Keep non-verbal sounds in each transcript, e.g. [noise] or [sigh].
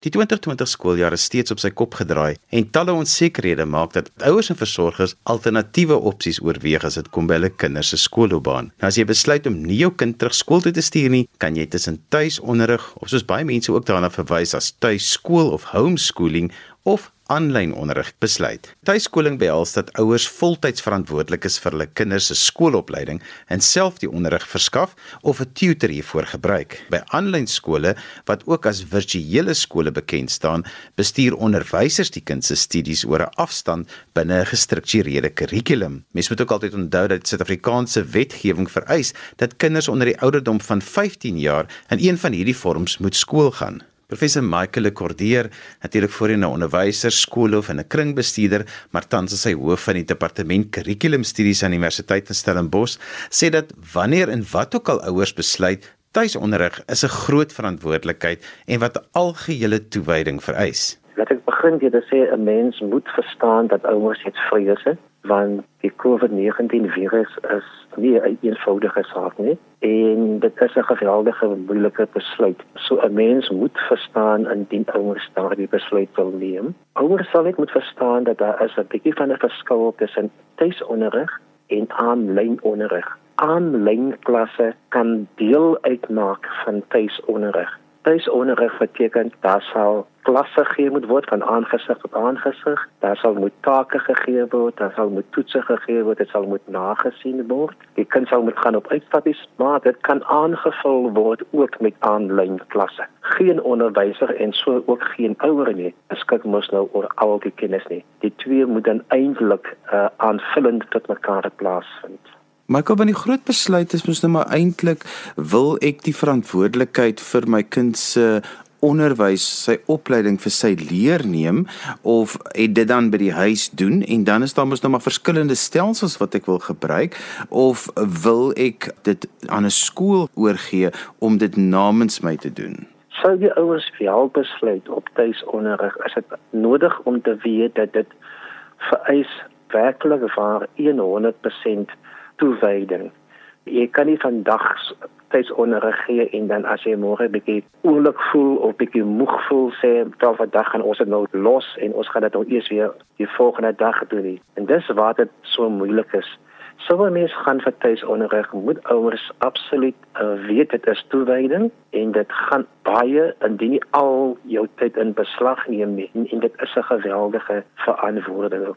Die 2020 skooljaar is steeds op sy kop gedraai en talle onsekerhede maak dat ouers en versorgers alternatiewe opsies oorweeg as dit kom by hulle kinders se skoolloopbaan. Nou as jy besluit om nie jou kind terug skool toe te stuur nie, kan jy tussen tuisonderrig of soos baie mense ook daarna verwys as tuiskool of homeschooling of aanlyn onderrig besluit. Tuiskoling behels dat ouers voltyds verantwoordelik is vir hulle kinders se skoolopleiding en self die onderrig verskaf of 'n tutor hiervoor gebruik. By aanlyn skole wat ook as virtuele skole bekend staan, bestuur onderwysers die kind se studies oor 'n afstand binne 'n gestruktureerde kurrikulum. Mens moet ook altyd onthou dat Suid-Afrikaanse wetgewing vereis dat kinders onder die ouderdom van 15 jaar in een van hierdie vorms moet skool gaan. Professor Michael Lecordier, natuurlik voorheen 'n onderwyser, skoolhoof en 'n kringbestuurder, maar tans is hy hoof van die departement kurrikulumstudies aan die Universiteit van Stellenbosch, sê dat wanneer en wat ook al ouers besluit, tuisonderrig is 'n groot verantwoordelikheid en wat 'n algehele toewyding vereis. Laat ek begin deur te sê 'n mens moet verstaan dat ouers het want die COVID-19 virus is nie 'n eenvoudige saak nie en dit is 'n geweldige moeilike besluit. So 'n mens moet verstaan indien ouers daardie besluit wil neem. Ouers sal net moet verstaan dat daar is 'n bietjie van 'n verskil tussen tuisonderrig en aanlyn onderrig. Aanlyn klasse kan deel uitmaak van tuisonderrig. Tuisonderrig beteken daar sal klasse gegee moet word van aangesig tot aangesig. Daar sal moet take gegee word, daar sal moet toetse gegee word, dit sal moet nagesien word. Die kind sal moet gaan op uitstappies, maar dit kan aangevul word ook met aanlyn klasse. Geen onderwyser en so ook geen ouer nie beskik mos nou oor al die kennis nie. Die twee moet dan eintlik uh, aanvullend tot mekaar plaasvind. Kom van die groot besluit is mos nou maar eintlik wil ek die verantwoordelikheid vir my kind se onderwys, sy opleiding vir sy leer neem of het dit dan by die huis doen en dan is daar mos nou maar verskillende stelsels wat ek wil gebruik of wil ek dit aan 'n skool oorgee om dit namens my te doen? Sou die ouers wel besluit op tuisonderrig, is dit nodig om te weet dat dit vereis werklik waar 100% toewyding. Jy kan nie vandag tydsonderrig gee en dan as jy môre bietjie oulik voel of bietjie moeg voel sê dan vandag gaan ons dit nou los en ons gaan dit nou eers weer die volgende dag doen. En dis waar dit so moeilik is. Sommige mense gaan vir tuisonderrig, moet ouers absoluut uh, weet dit is toewyding en dit gaan baie indien nie al jou tyd in beslag neem nie en, en dit is 'n geweldige.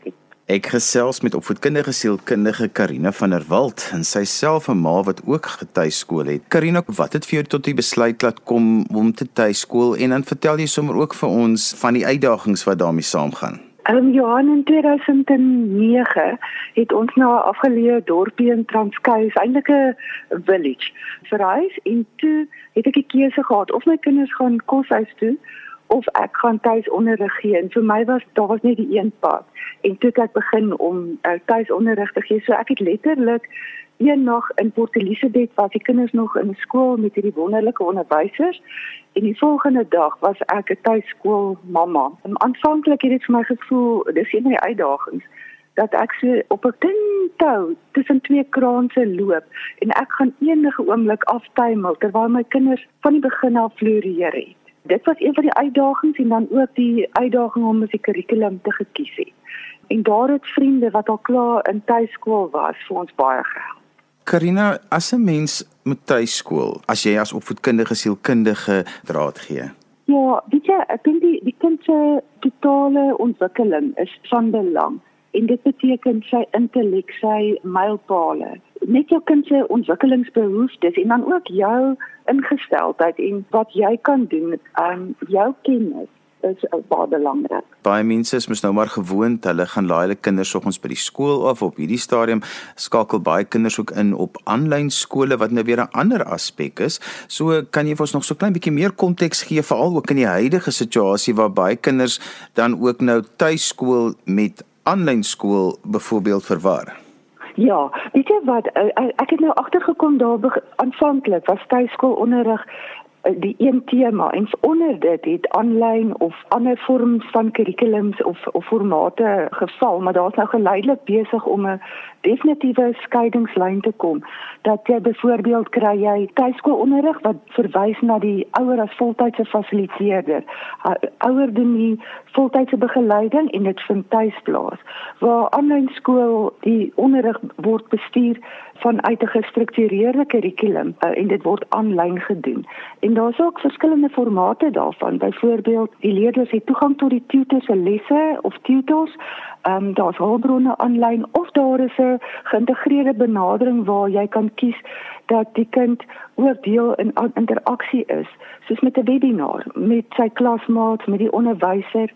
Nie. Ek gesels met opvoedkundige sielkundige Karina van der Walt en sy self 'n ma wat ook getuiskool het. Karina, wat het vir jou tot die besluit laat kom om te tuiskool en dan vertel jy sommer ook vir ons van die uitdagings wat daarmee saamgaan. Um, Johan in 2009 het ons na 'n afgeleë dorpie in Transkei, eintlik 'n village, verhuis en toe het ek die keuse gehad of my kinders gaan koshuis toe of ek gaan tuis onderrig gee. En vir my was daar was net die een pad. En toe ek begin om uh, tuis onderrig te gee so ek het letterlik een nag in Port Elizabeth was die kinders nog in skool met hierdie wonderlike onderwysers. En die volgende dag was ek 'n tuiskool mamma en aanvanklik het dit vir my gevoel dis een van die uitdagings dat ek so op 'n ding tou tussen twee kraanse loop en ek gaan enige oomblik aftuimel terwyl my kinders van die begin af floreer het dit was een van die uitdagings en dan ook die uitdaging om 'n kurrikulum te gekies het. En daar het vriende wat al klaar in tuiskool was vir ons baie gehelp. Karina, as 'n mens met tuiskool, as jy as opvoedkundige sielkundige raad gee. Ja, weet jy, ek dink die die kind se totale ontwikkeling is van belang en dit beteken sy intellek, sy mylpale net jou kind se ontwikkelingsbehoeftes en dan ook jou ingesteldheid en wat jy kan doen aan jou kennis is baie belangrik. Baie mense is mos nou maar gewoond, hulle gaan laai hulle kinders soggens by die skool af op hierdie stadium skakel baie kinders ook in op aanlyn skole wat nou weer 'n ander aspek is. So kan jy vir ons nog so klein bietjie meer konteks gee veral ook in die huidige situasie waar baie kinders dan ook nou tuiskool met aanlyn skool byvoorbeeld verwar. Ja, weet jy wat, eh, ek het nou agtergekom daar aanvanklik was tuiskoolonderrig die een tema. En onder dit het aanlyn of ander vorms van kurrikulums of of formate geval maar daar's nou geleidelik besig om 'n definitiewe skeidingslyn te kom. Dat jy byvoorbeeld kry jy tuiskoolonderrig wat verwys na die ouer as voltydse fasiliteerder. Ouer doen die voltydse begeleiding en dit vind tuis plaas waar aanlyn skool die onderrig word bestuur vanuit 'n gestruktureerde kurrikulum uh, en dit word aanlyn gedoen. En daar's ook verskillende formate daarvan. Byvoorbeeld, die leerders het toegang tot die tutors se lesse of tutors. Ehm um, daar's hulpbronne aanlyn of daar is 'n geïntegreerde benadering waar jy kan kies dat die kind ook deel in interaksie is, soos met 'n webinar met sy klasmaats, met die onderwyser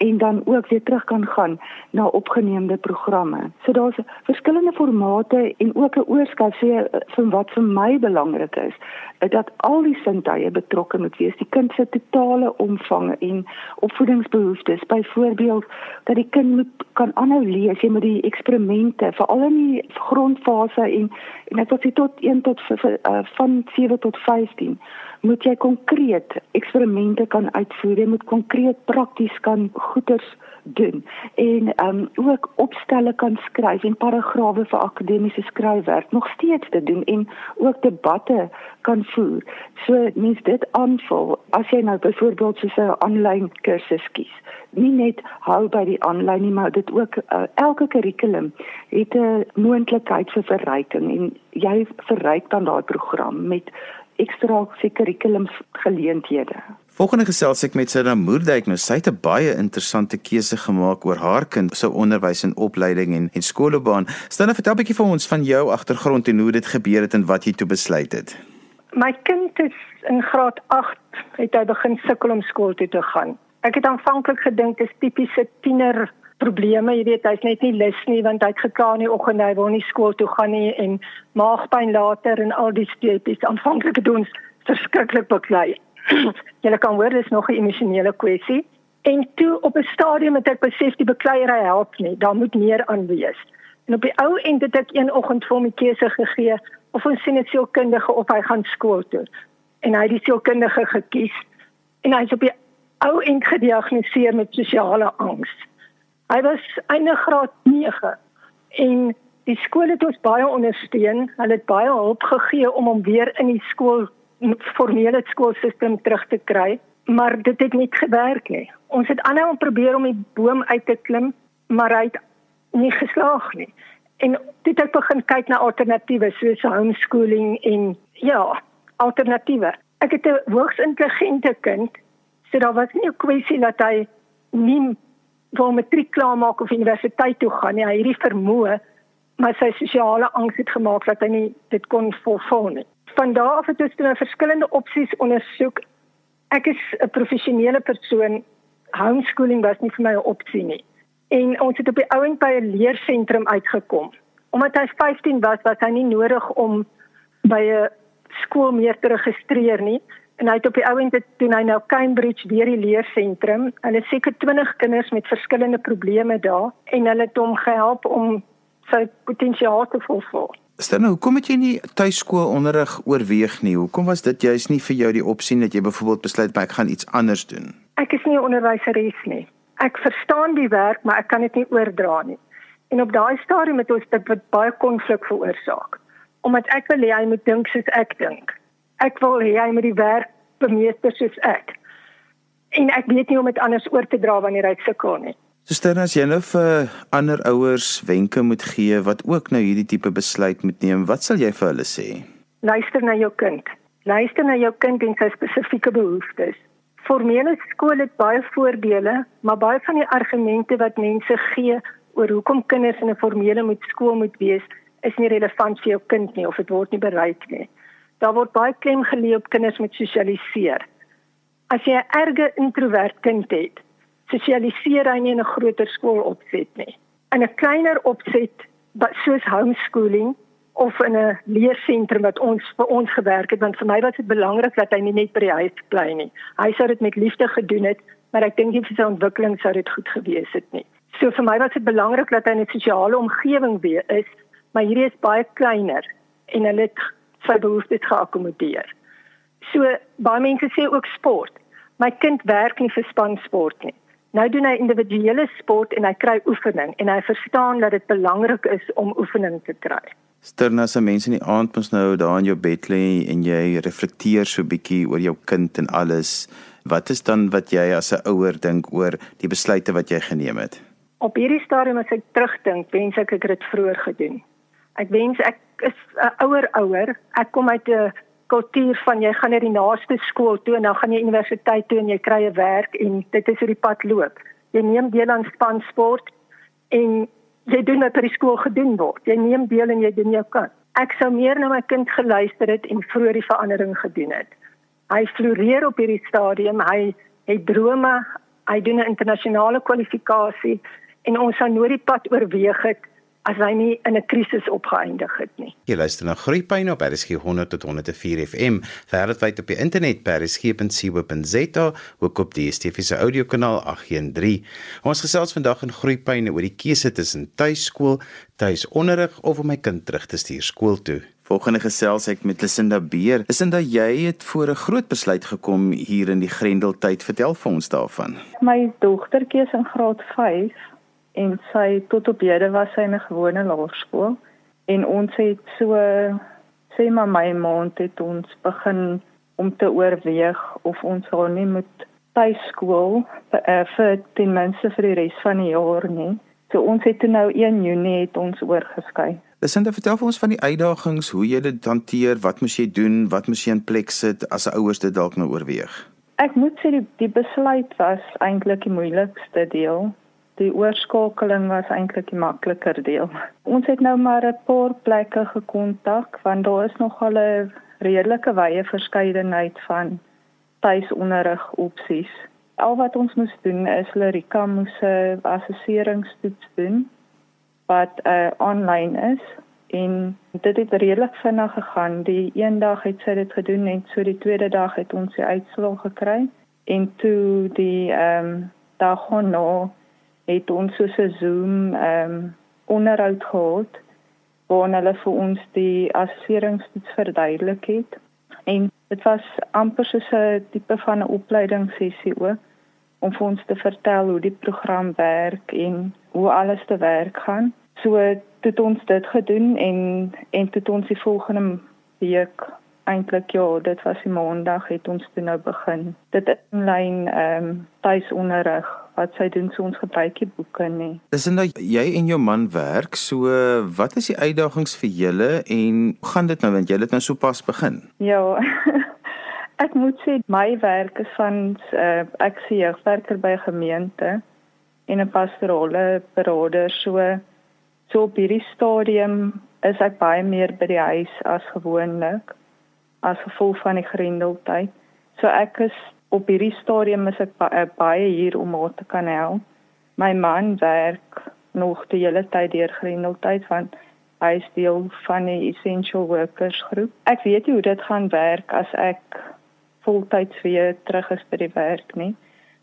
en dan ook weer terug kan gaan na opgeneemde programme. So daar's verskillende formate en ook 'n oorskat sê van wat vir my belangrik is, dat al die sintuie betrokke moet wees, die kind se totale omvang en opvoedingsbehoeftes. Byvoorbeeld dat die kind moet kan aanhou lees, jy moet die eksperimente, veral in die grondfase en en ek wil sê tot 1 tot uh, van 7 tot 15 moet jy konkreet eksperimente kan uitvoer, jy moet konkreet prakties kan goeders doen en ehm um, ook opstelle kan skryf en paragrawe vir akademiese skryfwerk nog steeds te doen en ook debatte kan voer. So mens dit aanvul as jy nou byvoorbeeld so 'n aanlyn kursus kies. Nie net hou by die aanlyn nie, maar dit ook uh, elke kurrikulum het 'n moontlikheid vir verryking en jy verryk dan daai program met ekstra kurrikulums geleenthede. Volgende gesels ek met Sarah Moerdijk nou sy het 'n baie interessante keuse gemaak oor haar kind se onderwys en opleiding en en skoolloopbaan. Stel nou vertel 'n bietjie vir ons van jou agtergrond en hoe dit gebeur het en wat jy toe besluit het. My kind is in graad 8 het hy begin sukkel om skool toe te gaan. Ek het aanvanklik gedink dit is tipiese tiener probleme, jy weet, hy's net nie lus nie want hy het gekla in die oggend hy wil nie skool toe gaan nie en maagpyn later en al die steepies. Aanvanklik het ons verskriklik beklei. [clears throat] jy kan hoor dis nog 'n emosionele kwessie. En toe op 'n stadium het ek besef die bekleierery help nie, daar moet meer aan wees. En op die ou end het ek een oggend vir hom 'n keuse gegee of ons sien 'n sielkundige of hy gaan skool toe. En hy het die sielkundige gekies en hy is op die ou end gediagnoseer met sosiale angs. Hy was einde graad 9 en die skool het ons baie ondersteun. Hulle het baie hulp gegee om hom weer in die skool formele skoolstelsel terug te kry, maar dit het nie gewerk nie. Ons het aanhou om probeer om die boom uit te klim, maar hy het nie geslaag nie. En dit het begin kyk na alternatiewe soos homeschooling en ja, alternatiewe. Ek het 'n hoogs intelligente kind, so daar was nie 'n kwessie dat hy nie wou matriek klaar maak of universiteit toe gaan nie. Hy het hierdie vermoë, maar sy sosiale angs het gemaak dat hy nie dit kon volvul nie van daar af het ons dan verskillende opsies ondersoek. Ek is 'n professionele persoon. Homeschooling was nie vir my 'n opsie nie. En ons het op die ouend by 'n leersentrum uitgekom. Omdat hy 15 was, was hy nie nodig om by 'n skool meer te registreer nie. En hy het op die ouend toe hy nou Cambridge weer die leersentrum. Hulle seker 20 kinders met verskillende probleme daar en hulle het hom gehelp om sy potensiaal te volvul. Stel nou, hoekom het jy nie tuiskoolonderrig oorweeg nie? Hoekom was dit juist nie vir jou die opsie dat jy byvoorbeeld besluit ek gaan iets anders doen? Ek is nie 'n onderwyseres nie. Ek verstaan die werk, maar ek kan dit nie oordra nie. En op daai stadium het ons dit baie konflik veroorsaak. Omdat ek wil hê hy moet dink soos ek dink. Ek wil hê hy moet die werk bemeester soos ek. En ek weet nie om dit anders oor te dra wanneer hy sukkel nie. Suster, as jy nou vir ander ouers wenke moet gee wat ook nou hierdie tipe besluit moet neem, wat sal jy vir hulle sê? Luister na jou kind. Luister na jou kind en sy spesifieke behoeftes. Formele skool het baie voordele, maar baie van die argumente wat mense gee oor hoekom kinders in 'n formele moet skool moet wees, is nie relevant vir jou kind nie of dit word nie bereik nie. Daar word baie klem gelê op kinders met sosialiseer. As jy 'n erge introwert kind het, sosialiseer hy nie in 'n groter skool opset nie. In 'n kleiner opset soos homeschooling of in 'n leersentrum wat ons vir ons gewerk het want vir my was dit belangrik dat hy nie net by die huis bly nie. Hy sou dit met liefde gedoen het, maar ek dink nie vir sy ontwikkeling sou dit goed gewees het nie. So vir my was dit belangrik dat hy in 'n sosiale omgewing wees is, maar hierdie is baie kleiner en hulle het sy behoeftes geakkommodeer. So baie mense sê ook sport. My kind werk nie vir spansport nie. Nou doen hy individuele sport en hy kry oefening en hy verstaan dat dit belangrik is om oefening te kry. Sterna se mense in die aand mos nou daar in jou bed lê en jy reflekteer so 'n bietjie oor jou kind en alles. Wat is dan wat jy as 'n ouer dink oor die besluite wat jy geneem het? Op hierdie stadium as ek terugdink, wens ek ek het dit vroeër gedoen. Ek wens ek is 'n ouer ouer. Ek kom uit 'n kultuur van jy gaan na die naaste skool toe en dan gaan jy universiteit toe en jy kry 'n werk en dit is hoe die pad loop. Jy neem deel aan spansport en jy doen wat by die skool gedoen word. Jy neem deel en jy doen jou kant. Ek sou meer na my kind geluister het en vroeër die verandering gedoen het. Hy floreer op hierdie stadium. Hy het drome. Hy doen 'n internasionale kwalifikasie en ons sou nooit die pad oorweeg het as hy nie in 'n krisis opgeëindig het nie. Jy luister na Groepyne op RSG 100 tot 104 FM, wêreldwyd op die internet by rsg.co.za, ook op die DSTV se audiokanaal 813. Ons gesels vandag in Groepyne oor die keuse tussen tuiskool, tuisonderrig of om my kind terug te stuur skool toe. Volgende gesels ek met Lucinda Beer. Lucinda, jy het voor 'n groot besluit gekom hier in die Grendeltyd. Vertel vir ons daarvan. My dogtertjie is in graad 5 en sy tot op hede was sy in 'n gewone laerskool en ons het so sê maar my maand het ons begin om te oorweeg of ons haar nie moet tuiskool uh, vir ten minste vir die res van die jaar nie. So ons het nou 1 Junie het ons oorgeskei. Lucinda, vertel vir ons van die uitdagings, hoe jy dit hanteer, wat moes jy doen, wat moes jy in plek sit as 'n ouers dit dalk nou oorweeg? Ek moet sê die, die besluit was eintlik die moeilikste deel die oorskakeling was eintlik die makliker deel. Ons het nou maar 'n paar plekke gekontak want daar is nog al 'n redelike wye verskeidenheid van tuisonderrig opsies. Al wat ons moes doen is Lerika moes 'n assesseringstoets doen wat uh, online is en dit het redelik vinnig gegaan. Die een dag het sy dit gedoen en so die tweede dag het ons die uitslae gekry en toe die ehm um, daarna het ons so 'n Zoom ehm um, onderhoud gehad waar hulle vir ons die assesseringstoets verduidelik het. En dit was amper so 'n tipe van 'n opleidingssessie ook om vir ons te vertel hoe die program werk en hoe alles te werk gaan. So het ons dit gedoen en en het ons die volgende week eintlik ja, dit was die maandag het ons toe nou begin. Dit inlyn ehm um, tuisonderrig wat sy doen so ons gebruik die boeke nie. Dis nou jy en jou man werk, so wat is die uitdagings vir julle en hoe gaan dit nou want julle het nou sopas begin? Ja. [laughs] ek moet sê my werk is van uh, ek sien ek werk by gemeente en 'n pastorale beraader so so op hierdie stadium is ek baie meer by die huis as gewoonlik as gevolg van die grendeltyd. So ek is op hierdie stadium is ek baie, baie hier om haar te kan help. My man werk nog die hele tyd deur Grendeltyd van hy is deel van die essential workers groep. Ek weet nie hoe dit gaan werk as ek voltyds weer terug is by die werk nie.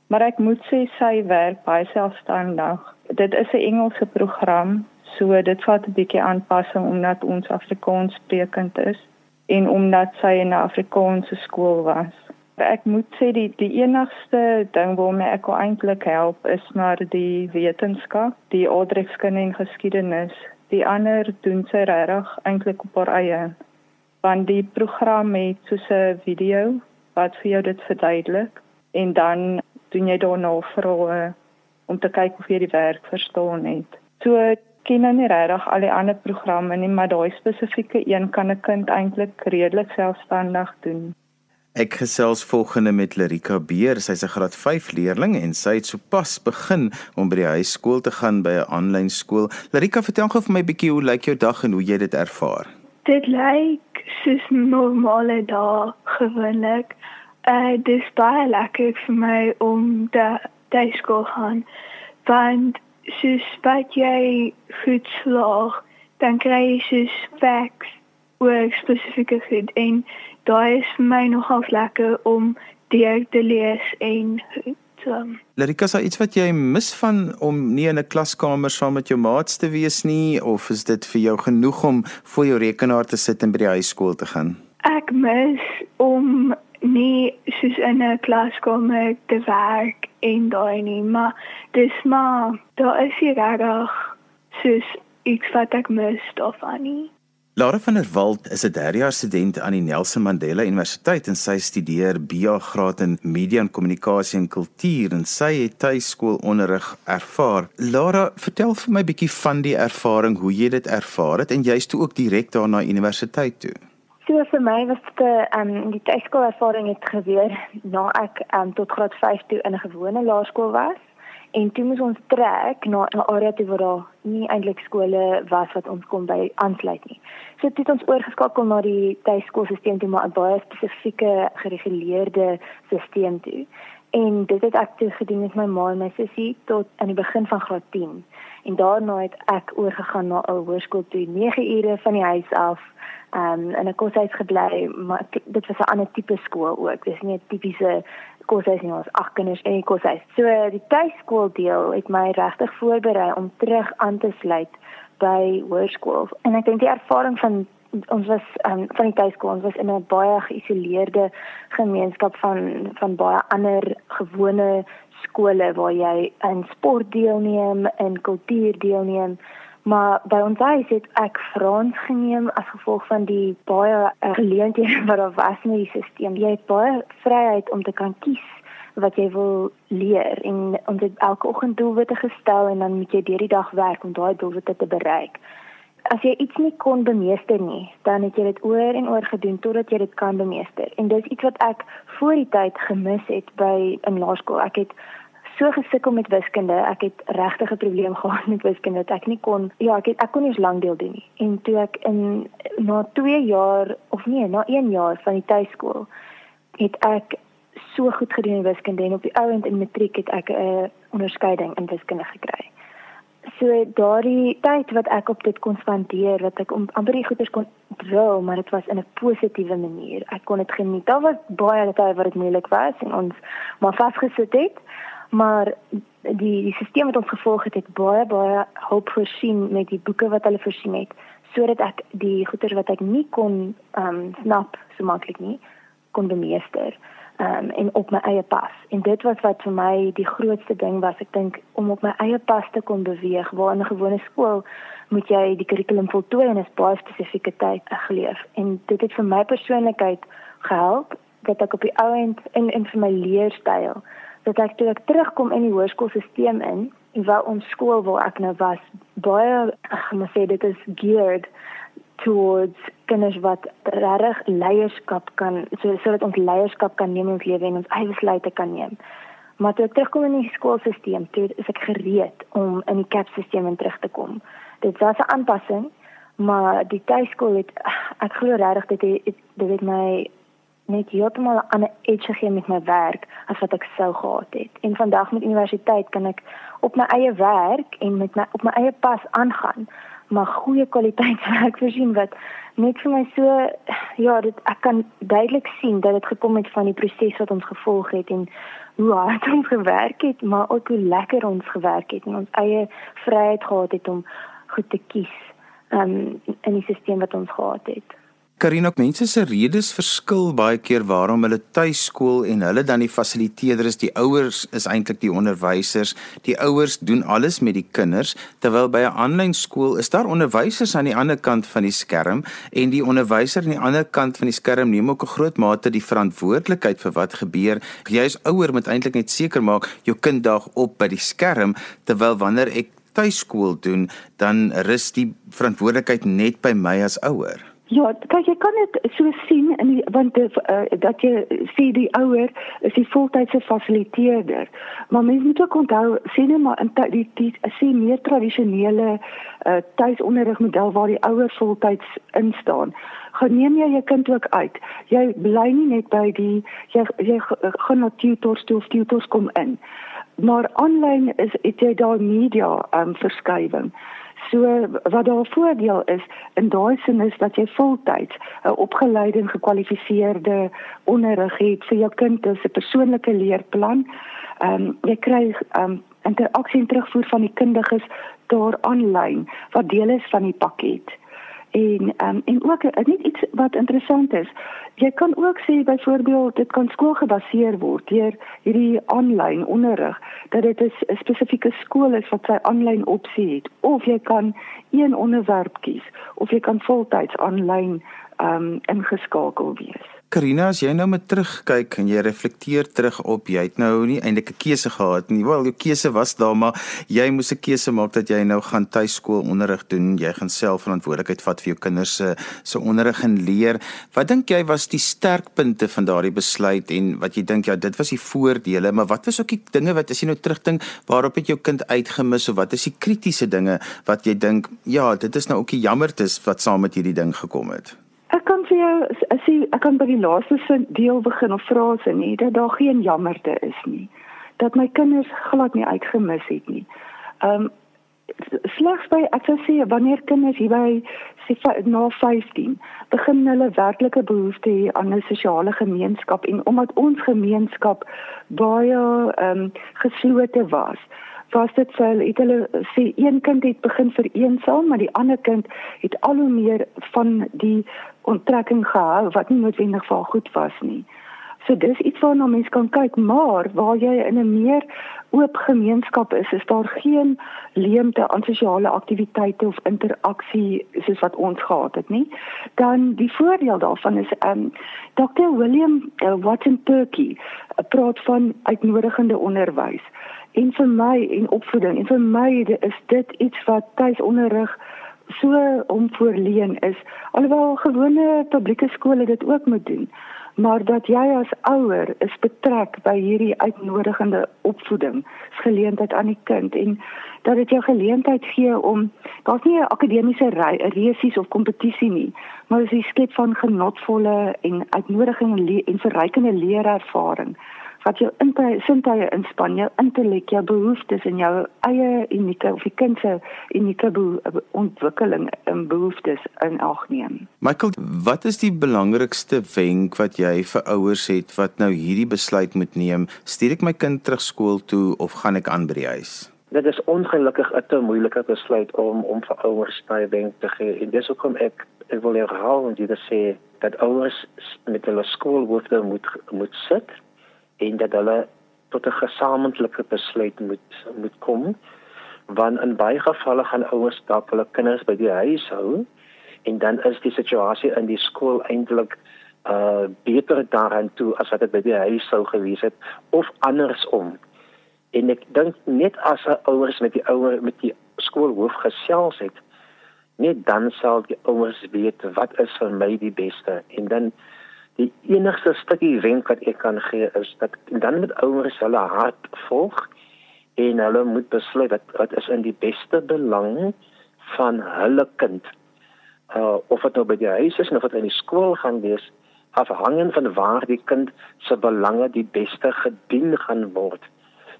Maar ek moet sê sy werk baie selfstandig. Dit is 'n Engelse program, so dit vat 'n bietjie aanpassing omdat ons Afrikaans sprekend is en omdat sy in 'n Afrikaanse skool was. Ek moet sê die die enigste ding waarmee ek eintlik help is maar die wetenskap, die oudrekskunde en geskiedenis. Die ander doen sy regtig eintlik op haar eie. Want die program het so 'n video wat vir jou dit verduidelik en dan doen jy daarna vrae om te kyk of jy die werk verstaan het. So ken nou nie regtig al die ander programme nie, maar daai spesifieke een kan 'n kind eintlik redelik selfstandig doen. Ek gesels volgende met Lerika Beer. Sy's 'n graad 5 leerling en sy het sopas begin om by die huiskool te gaan by 'n aanlyn skool. Lerika, vertel gou vir my 'n bietjie hoe lyk jou dag en hoe jy dit ervaar? Dit lyk soos normale dae gewoonlik. Uh dis baie lekker vir my om te tuiskool gaan. Want soos wat jy goed slaag, dan kry jy soos facts oor spesifieke goed en daai is vir my nogal lekker om deur te lees en um, Larika, is daar iets wat jy mis van om nie in 'n klaskamer saam met jou maats te wees nie of is dit vir jou genoeg om voor jou rekenaar te sit en by die huiskool te gaan? Ek mis om nie soos in 'n klaskamer te werk en daai nie, maar dis maar daar is hier regtig soos iets wat ek mis daarvan nie. Laura van der Walt is 'n derdejaars student aan die Nelson Mandela Universiteit en sy studeer BA graad in Media en Kommunikasie en Kultuur en sy het tuiskoolonderrig ervaar. Laura, vertel vir my bietjie van die ervaring, hoe jy dit ervaar het en jy's toe ook direk daar na universiteit toe. So vir my was dit 'n um, die tuiskoolervaring het gebeur na ek um, tot graad 5 toe in 'n gewone laerskool was en toe moes ons trek na 'n area toe waar daar nie eintlik skole was wat ons kon by aansluit nie. So dit het ons oorgeskakel na die tuiskoolstelsel toe maar 'n baie spesifieke gereguleerde stelsel toe. En dit het ek toe gedoen met my ma en my sussie tot aan die begin van graad 10. En daarna het ek oorgegaan na 'n hoërskool toe 9 ure van die huis af. Um ek het koshuis gebly, maar dit was 'n ander tipe skool ook. Dis nie 'n tipiese koshuis nie, ons ag kinders en koshuis. So die tuiskool deel het my regtig voorberei om terug aan te sluit by hoërskool. En ek dink die ervaring van ons was um, van die tuiskool, ons was in 'n baie geïsoleerde gemeenskap van van baie ander gewone skole waar jy in sport deelneem en kultuur deelneem. Maar by ons huis het ek Frans geneem as gevolg van die baie geleenthede wat daar was in die stelsel. Jy het baie vryheid om te kan kies wat jy wil leer en ons het elke oggend doelwitte gestel en dan moet jy deur die dag werk om daai doelwitte te bereik. As jy iets nie kon bemeester nie, dan het jy dit oor en oor gedoen totdat jy dit kan bemeester. En dis iets wat ek voor die tyd gemis het by in laerskool. Ek het so gesukkel met wiskunde. Ek het regtig 'n probleem [laughs] gehad met wiskunde dat ek nie kon ja, ek het, ek kon nie lank deel doen nie. En toe ek in na 2 jaar of nee, na 1 jaar van die tuiskool het ek so goed gedoen in wiskunde en op die ou end in matriek het ek 'n onderskeiding in wiskunde gekry. So daardie tyd wat ek op dit kon spandeer, wat ek amper die goeders kon drou, maar dit was in 'n positiewe manier. Ek kon dit geniet. Daar was baie tye wat dit moeilik was en ons maar vasgesit het maar die die stelsel wat ons gevolg het het baie baie hulp voorsien met die boeke wat hulle voorsien het sodat ek die goeder wat ek nie kon ehm um, snap so maklik nie kon bemeester ehm um, en op my eie pas. En dit was wat vir my die grootste ding was. Ek dink om op my eie pas te kon beweeg waar in 'n gewone skool moet jy die kurrikulum voltooi en is baie spesifieke tyd geleef. En dit het vir my persoonlikheid gehelp dat ek op die ou end in in vir my leerstyl dat ek toe ek terugkom in die hoërskoolstelsel in en waar ons skool waar ek nou was baie ek moet sê dit is geared towards kinders wat regtig leierskap kan so sodat ons leierskap kan neem in ons lewe en ons eie besluite kan neem. Maar toe ek terugkom in die skoolstelsel, toe is ek gereed om in die CAP-stelsel in terug te kom. Dit was 'n aanpassing, maar die tuiskool het ek glo regtig dit het dit het my net heeltemal 'n ander edge gegee met my werk as wat ek sou gehad het. En vandag met universiteit kan ek op my eie werk en met my op my eie pas aangaan, maar goeie kwaliteitswerk [laughs] voorsien wat net vir my so ja, dit ek kan duidelik sien dat dit gekom het van die proses wat ons gevolg het en hoe hard [laughs] ons gewerk het, maar ook hoe lekker ons gewerk het en ons eie vryheid gehad het om goed te kies um, in die stelsel wat ons gehad het. Karina, mense se redes verskil baie keer waarom hulle tuiskool en hulle dan die fasiliteerders die ouers is eintlik die onderwysers. Die ouers doen alles met die kinders, terwyl by 'n aanlyn skool is daar onderwysers aan die ander kant van die skerm en die onderwyser aan die ander kant van die skerm neem ook 'n groot mate die verantwoordelikheid vir wat gebeur. Jy as ouer moet eintlik net seker maak jou kind daag op by die skerm terwyl wanneer ek tuiskool doen, dan rus die verantwoordelikheid net by my as ouer. Ja, kyk jy kan dit so sien in die, want uh, dat jy sê die ouer is die voltydse fasiliteerder. Maar mens moet ook onthou sien net maar in die die sê meer tradisionele uh, tuisonderrigmodel waar die ouer voltyds instaan. Geneem jy jou kind ook uit. Jy bly nie net by die jy jy gaan na tutors toe of tutors kom in. Maar aanlyn is dit jy daar media um, verskywing. So wat daar voordeel is in daai sin is dat jy voltyds 'n opgeleide en gekwalifiseerde onderrig het vir jou kind as 'n persoonlike leerplan. Ehm um, jy kry ehm um, interaksie en terugvoer van die kundiges daar aanlyn wat deel is van die pakket. En um, en ook net iets wat interessant is. Jy kan ook sê byvoorbeeld dit kan skoolgebaseer word deur hierdie aanlyn onderrig dat dit 'n spesifieke skool is wat sy aanlyn opsie het of jy kan een onderwerp kies of jy kan voltyds aanlyn um ingeskakel wees. Karina, as jy nou met terugkyk en jy reflekteer terug op jy het nou nie eintlik 'n keuse gehad nie. Wel, jou keuse was daar, maar jy moes 'n keuse maak dat jy nou gaan tuiskool onderrig doen. Jy gaan self verantwoordelikheid vat vir jou kinders se se onderrig en leer. Wat dink jy was die sterkpunte van daardie besluit en wat jy dink ja, dit was die voordele, maar wat was ook die dinge wat as jy nou terugdink, waarop het jou kind uitgemis of wat is die kritiese dinge wat jy dink, ja, dit is nou ook die jammertes wat saam met hierdie ding gekom het? Ek kan vir jou sê ek kan by die laaste sin deel begin of frase nie dat daar geen jammerte is nie. Dat my kinders glad nie uitgemis het nie. Um slegs by ek sou sê wanneer kinders hier by sê na 15 begin hulle werklike behoefte hê aan 'n sosiale gemeenskap en omdat ons gemeenskap baie um geslote was was dit vir hulle het hulle sê een kind het begin vereensaam maar die ander kind het al hoe meer van die onttrekking gehou wat nie noodwendig vir goed was nie. So dis iets waarna mens kan kyk, maar waar jy in 'n meer oop gemeenskap is, is daar geen leemte aan sosiale aktiwiteite of interaksie soos wat ons gehad het nie. Dan die voordeel daarvan is um ehm, Dr. William uh, Watson Turkey uh, praat van uitnodigende onderwys en vir my en opvoeding en vir my is dit iets wat tuisonderrig so omvoorleen is alhoewel gewone publieke skole dit ook moet doen maar dat jy as ouer is betrek by hierdie uitnodigende opvoeding geleentheid aan die kind en dat dit jou geleentheid gee om daar's nie 'n akademiese resies of kompetisie nie maar dis die skep van genotvolle en uitnodigende en verrykende leerervaring wat jou sintuie inspann, jou intellek, jou behoeftes en jou eie unieke of die kind se unieke ontwikkeling en behoeftes in ag neem. Michael, wat is die belangrikste wenk wat jy vir ouers het wat nou hierdie besluit moet neem? Stuur ek my kind terug skool toe of gaan ek aan by die huis? Dit is ongelukkig 'n te moeilike besluit om om vir ouers daai wenk te gee. En dis hoekom ek ek wil herhaal en dit sê dat ouers met hulle skoolhoofde moet moet sit en dat hulle tot 'n gesamentlike besluit moet moet kom want in baie gevalle gaan ouers dalk hulle kinders by die huis hou en dan is die situasie in die skool eintlik uh beter daaraan toe as wat dit by die huis sou gewees het of andersom. En ek dink net as ouers met die ouer met die skoolhoof gesels het net dan sal die ouers weet wat is vir my die beste en dan die enigste stukkie wenk wat ek kan gee is dat dan met ouers hulle hart volg en hulle moet besluit wat wat is in die beste belang van hulle kind. Uh of dit nou by die huis is of dit in die skool gaan wees, afhangend van waar die kind se belange die beste gedien gaan word.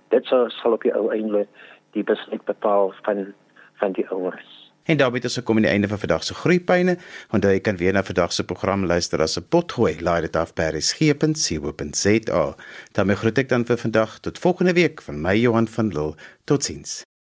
Dit sal sal op die ou einde die besluit bepaal van van die ouers. En daarmee is ons gekom aan die einde van vandag se groeipyne. Onthou jy kan weer na vandag se program luister as 'n potgooi. Laai dit af by resgep.co.za. daarmee groet ek dan vir vandag tot volgende week van my Johan van Lille. Totsiens.